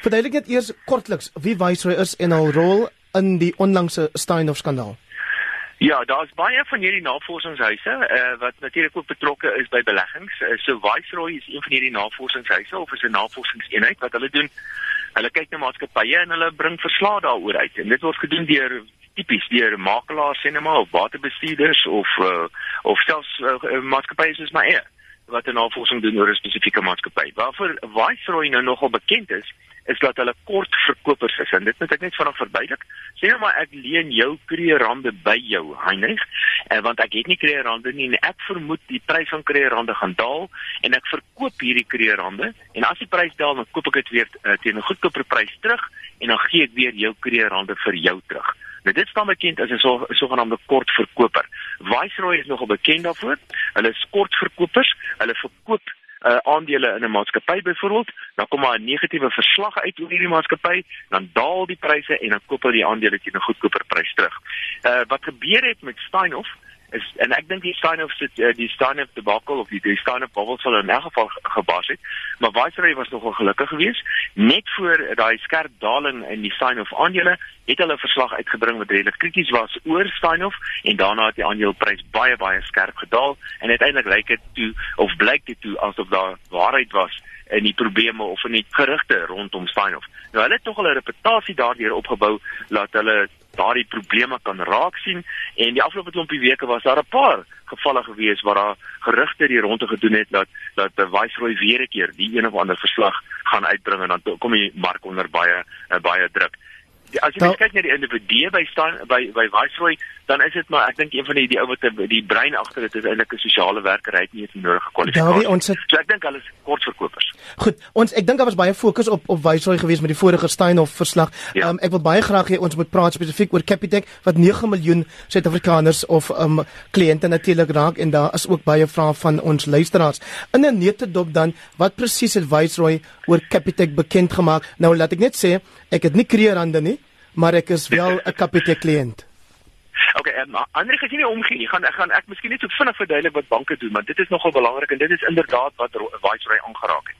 Verduidelik net eers kortliks wie Viceroy is en hul rol in die onlangse Steinhoff skandaal. Ja, daar's baie van hierdie navorsingshuise uh, wat natuurlik ook betrokke is by beleggings. Uh, so Viceroy is een van hierdie navorsingshuise of is 'n navorsingseenheid wat hulle doen. Hulle kyk na maatskappye en hulle bring verslae daaroor uit. En dit word gedoen deur tipies deur makelaars en maar of waterbestuurders of uh, of selfs uh, maatskappye soos my eie wat 'n navorsing doen oor 'n spesifieke maatskappy. Waarvoor Viceroy nou nogal bekend is, is dat hulle kort verkopers is en dit moet ek net vanaand verduidelik. Sê nou maar ek leen jou kreerande by jou, Heinrich, en want ek het nie kreerande nie en ek vermoed die prys van kreerande gaan daal en ek verkoop hierdie kreerande en as die prys daal dan koop ek dit weer uh, teen 'n goedkoper prys terug en dan gee ek weer jou kreerande vir jou terug. Nou dit staan bekend as 'n so, sogenaamde kortverkoper. Viceroy is nogal bekend daarvoor. Hulle is kortverkopers. Hulle verkoop uh, aandele in 'n maatskappy byvoorbeeld, dan kom maar 'n negatiewe verslag uit oor hierdie maatskappy, dan daal die pryse en dan koop hulle die aandele teen 'n goedkoper prys terug. Uh wat gebeur het met Steinhoff is en ek dink die Steinhoff sit uh, die Steinhoff debakel of die, die Steinhoff bubble sal in 'n geval gebars het, maar Viceroy was nogal gelukkig geweest net voor daai skerp daling in die Steinhoff aandele het hulle 'n verslag uitgebring wat redelik krities was oor Steinhoff en daarna het die aandeleprys baie baie skerp gedaal en uiteindelik lyk dit toe of blyk dit toe asof daar waarheid was in die probleme of in die gerugte rondom Steinhoff. Nou hulle het tog 'n reputasie daardeur opgebou dat hulle daardie probleme kan raak sien. En die afgelope klompie weke was daar 'n paar gevalle gewees waar daar gerugte die ronde gedoen het dat dat die Viceroy weer 'n keer die een of ander verslag gaan uitbring en dan kom die mark onder baie baie druk as jy kyk na die individue by staan by by Viceroy, dan is dit maar ek dink een van die die ou wat die brein agter dit is eintlik 'n sosiale werker, hy het nie eens die nodige kwalifikasie. Ons het, so ek dink hulle is kortverkopers. Goed, ons ek dink daar was baie fokus op op Viceroy gewees met die vorige Steinhoff verslag. Ja. Um, ek wil baie graag hê ons moet praat spesifiek oor Capitec wat 9 miljoen Suid-Afrikaners of um kliënte natuurlik raak en daar is ook baie vrae van ons luisteraars. In 'n netedop dan, wat presies het Viceroy oor Capitec bekend gemaak? Nou laat ek net sê, ek het nie kreerande nie maar ek is wel 'n kapitaal kliënt. Okay, en um, ander gesien nie omgee nie. Gaan ek gaan ek miskien net so vinnig verduidelik wat banke doen, want dit is nogal belangrik en dit is inderdaad wat Viceroy aangeraak het.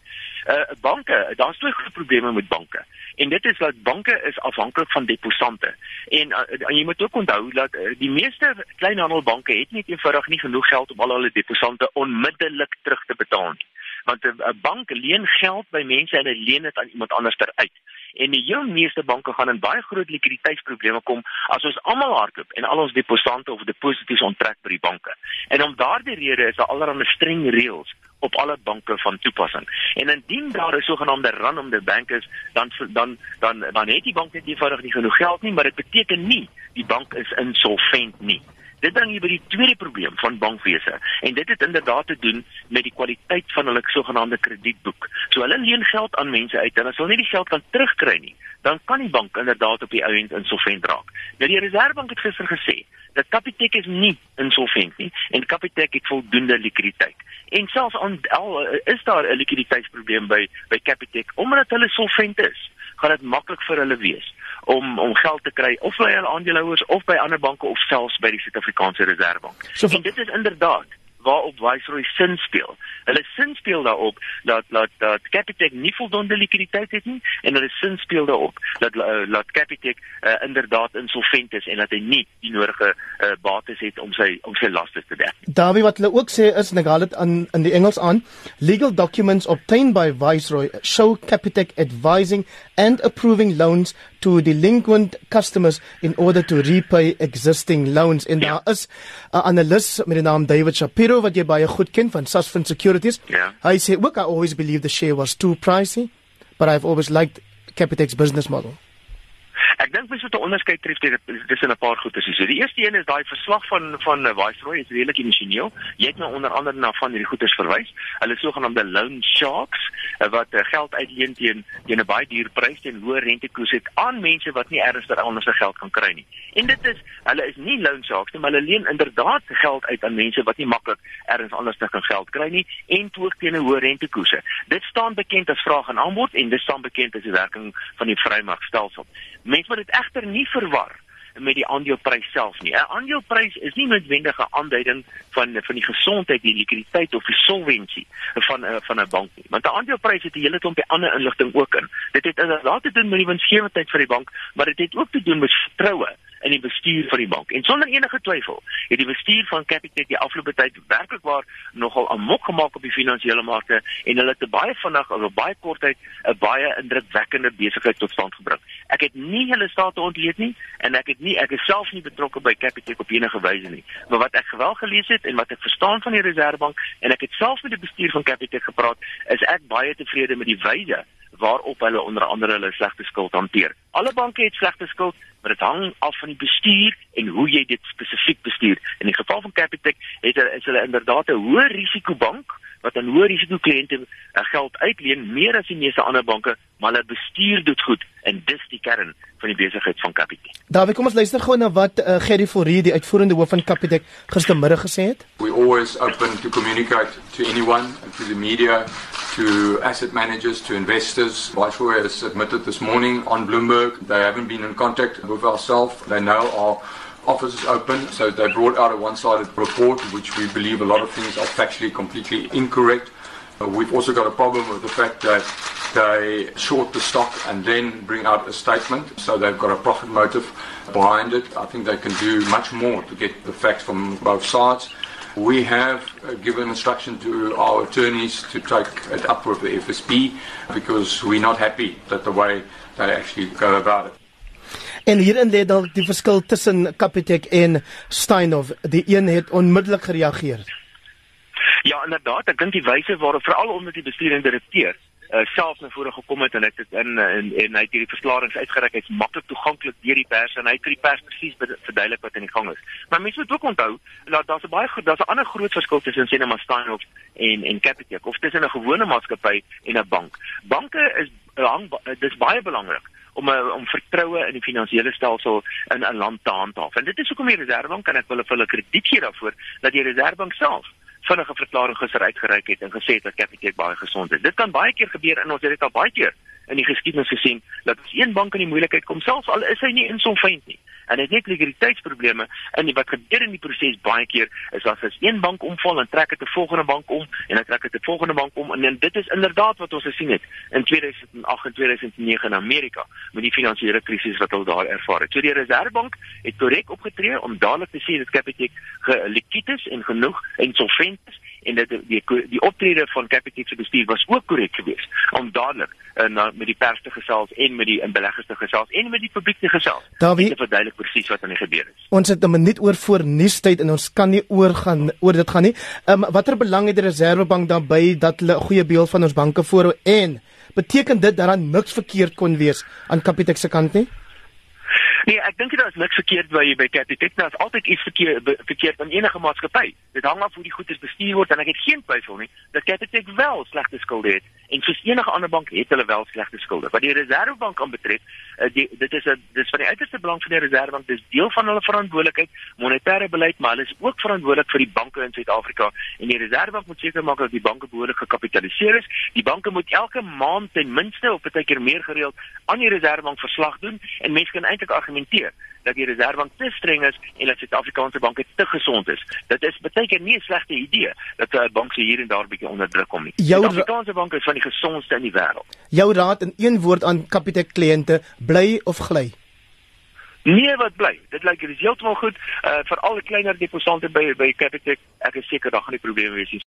Uh banke, daar's twee groot probleme met banke. En dit is dat banke is afhanklik van deposante. En uh, jy moet ook onthou dat uh, die meeste kleinhandelbanke het nie eenvoudig nie genoeg geld om al hulle deposante onmiddellik terug te betaal nie. Want 'n uh, bank leen geld by mense en hulle leen dit aan iemand anders ter uit en die heel meeste banke gaan in baie groot likwiditeitsprobleme kom as ons almal hardloop en al ons deposante of deposito's onttrek by die banke. En om daardie rede is daar allerlei streng reëls op alle banke van toepassing. En indien daar 'n sogenaamde run om the bank is, dan dan dan dan het die bank net eenvoudig nie genoeg geld nie, maar dit beteken nie die bank is insolvent nie. Dit bring jy by die tweede probleem van bankwese en dit het inderdaad te doen met die kwaliteit van hulle sogenaamde kredietboek. So hulle leen geld aan mense uit en as hulle nie die geld kan terugkry nie, dan kan die bank inderdaad op die ou end insolvent raak. Nou die Reserwebank het gister gesê dat Capitec is nie insolvent nie en Capitec het voldoende likwiditeit. En selfs aan al is daar 'n likwiditeitsprobleem by by Capitec omdat hulle solvent is, gaan dit maklik vir hulle wees om om geld te kry of by hulle aandeelhouers of by ander banke of selfs by die Suid-Afrikaanse Reserwebank. So, en dit is inderdaad waarop Viceroy sin speel. Hulle sin speel daarop dat dat dat Capitec nie voldoende likwiditeit het nie en hulle sin speel daarop dat uh, dat Capitec uh, inderdaad insolvent is en dat hy nie die nodige uh, bates het om sy om sy laste te dek. Daarby wat hulle ook sê is en ek haal dit aan in die Engels aan, legal documents obtained by Viceroy show Capitec advising and approving loans to delinquent customers in order to repay existing loans en ja. daar is 'n analis met die naam David Shapiro wat jy baie goed ken van Sasfin Securities. Ja. Hy sê, "Look, I always believed the share was too pricey, but I've always liked Capitec's business model." Ek dink mens moet 'n onderskeid tref tussen 'n paar goeie se. So die eerste een is daai verslag van van uh, Viceroy is redelik emosioneel. Jy het nou onder andere na van hierdie goedes verwys. Hulle sogenaamde loan sharks uh, wat uh, geld uitleen teen teen 'n baie duur prys teen hoë rentekoers het aan mense wat nie ernstig anders se geld kan kry nie. En dit is hulle is nie loan sharks nie, maar hulle leen inderdaad geld uit aan mense wat nie maklik ergens anders kan geld kry nie en ook teen 'n hoë rentekoers. Dit staan bekend as vraag en aanbod en dit staan bekend as die werking van die vrymarkstelsel. Mense moet dit egter nie verwar met die aandeleprys self nie. 'n Aandeleprys is nie noodwendig 'n aanduiding van van die gesondheid, die likwiditeit of die solvensie van uh, van 'n bank nie. Want 'n aandeleprys het 'n hele klompie ander inligting ook in. Dit het inderdaad te doen met die winsgewendheid van die bank, maar dit het ook te doen met vertroue in die bestuur van die bank. En sonder enige twyfel, het die bestuur van Capitec die afgelope tyd werklik waar nogal amok gemaak op die finansiële markte en hulle het baie vinnig of baie kort tyd 'n baie indrukwekkende besigheid tot stand gebring. Ek het nie hulle state ontleed nie en ek het nie ek is self nie betrokke by Capitec op enige wyse nie. Maar wat ek gewel gelees het en wat ek verstaan van die Reserwebank en ek het self met die bestuur van Capitec gepraat, is ek baie tevrede met die wyse waarop hulle onder andere hulle slegte skuld hanteer. Alle banke het slegte skuld, maar dit hang af van die bestuur en hoe jy dit spesifiek bestuur. In die geval van Capitec het hulle is hulle inderdaad 'n hoë risikobank wat aan hoë risiko kliënte uh, geld uitleen meer as die meeste ander banke, maar hulle bestuur dit goed en dis die kern van die besigheid van Capitec. Dawie, kom ons luister gou na wat uh, Gerry Forrie, die uitvoerende hoof van Capitec, gistermiddag gesê het. We always open to communicate to anyone, to the media, to asset managers, to investors. Viceroy has admitted this morning on Bloomberg they haven't been in contact with ourselves. They know our office is open, so they brought out a one-sided report, which we believe a lot of things are factually completely incorrect. Uh, we've also got a problem with the fact that they short the stock and then bring out a statement, so they've got a profit motive behind it. I think they can do much more to get the facts from both sides. We have uh, given instruction to our attorneys to take it up with the FSP because we're not happy that the way they actually go about it. En hierin lê dalk die verskil tussen Capitec en Steinhoff. Die een het onmiddellik gereageer. Ja, inderdaad, ek dink die wyse waarop veral onder die bestuur en direkteur uh, self na vore gekom het en dit in en, en hy het hierdie verklaringe uitgereik, hy's maklik toeganklik deur die pers en hy het vir die pers presies verduidelik wat in die gang is. Maar mense moet ook onthou dat daar's 'n baie daar's 'n ander groot verskil tussen Cinema Steinhoff en en Capitec of tussen 'n gewone maatskappy en 'n bank. Banke is hang dis baie belangrik om uh, om vertroue in die finansiële stelsel in 'n land te handhaaf. En dit is hoekom die Reserwebank kan ek wel hulle krediet gee daarvoor dat die Reserwebank self vinnige verklaring gister uitgereik het en gesê het dat Capitec baie gesond is. Dit kan baie keer gebeur en ons het dit al baie keer in die geskiedenis gesien dat as een bank in die moeilikheid kom, selfs al is hy nie insolvent nie, en het net likwiditeitsprobleme en wat gebeur in die proses baie keer is as as een bank omval en trek dit 'n volgende bank om en dan trek dit 'n volgende bank om en, en dit is inderdaad wat ons gesien het in 2008 en 2009 in Amerika met die finansiële krisis wat hulle daar ervaar het. So die Reservebank het korrek opgetree om dadelik te sê dat Capitec gelikwid is en genoeg insolvent is en dat die die, optrede van Capitec se bestuur was ook korrek geweest om dadelik uh, na met die pers te gesels en met die beleggers te gesels en met die publiek te gesels. Daar wie verduidelik presies wat aan die gebeur is. Ons het 'n minuut oor voor nuustyd en ons kan nie oor gaan oor dit gaan nie. Ehm um, watter belang het die Reserwebank daarbey dat hulle 'n goeie beeld van ons banke voorhou en beteken dit dat daar niks verkeerd kon wees aan Capitec se kant nie? Nee, ek dink daar is niks verkeerd by by Capitec. Daar is altyd iets verkeerd verkeerd aan enige maatskappy. Dit hang af hoe die goederes bestuur word en ek het geen twyfel nie dat Capitec wel slegte skulde het en soos enige ander bank het hulle wel slegte skulde. Wat die Reservebank aanbetref, uh, dit is 'n dis van die uiterste belang van die Reservebank. Dis deel van hulle verantwoordelikheid, monetêre beleid, maar hulle is ook verantwoordelik vir die banke in Suid-Afrika en die Reservebank moet seker maak dat die banke behoorlik gekapitaliseer is. Die banke moet elke maand ten minste of baie keer meer gereeld aan die Reservebank verslag doen en mense kan eintlik argumenteer dat die Reservebank te streng is en dat Suid-Afrikaanse banke te gesond is. Dit is baie keer nie 'n slegte idee dat 'n bank se hier en daar bietjie onder druk kom nie. Suid-Afrikaanse banke is van die gesondste in die wêreld. Jou raad in een woord aan Capitec kliënte, bly of gly? Nee, wat bly. Dit lyk dit is heeltemal goed uh, vir al die kleiner deposante by by Capitec. Ek is seker daar gaan nie probleme wees nie.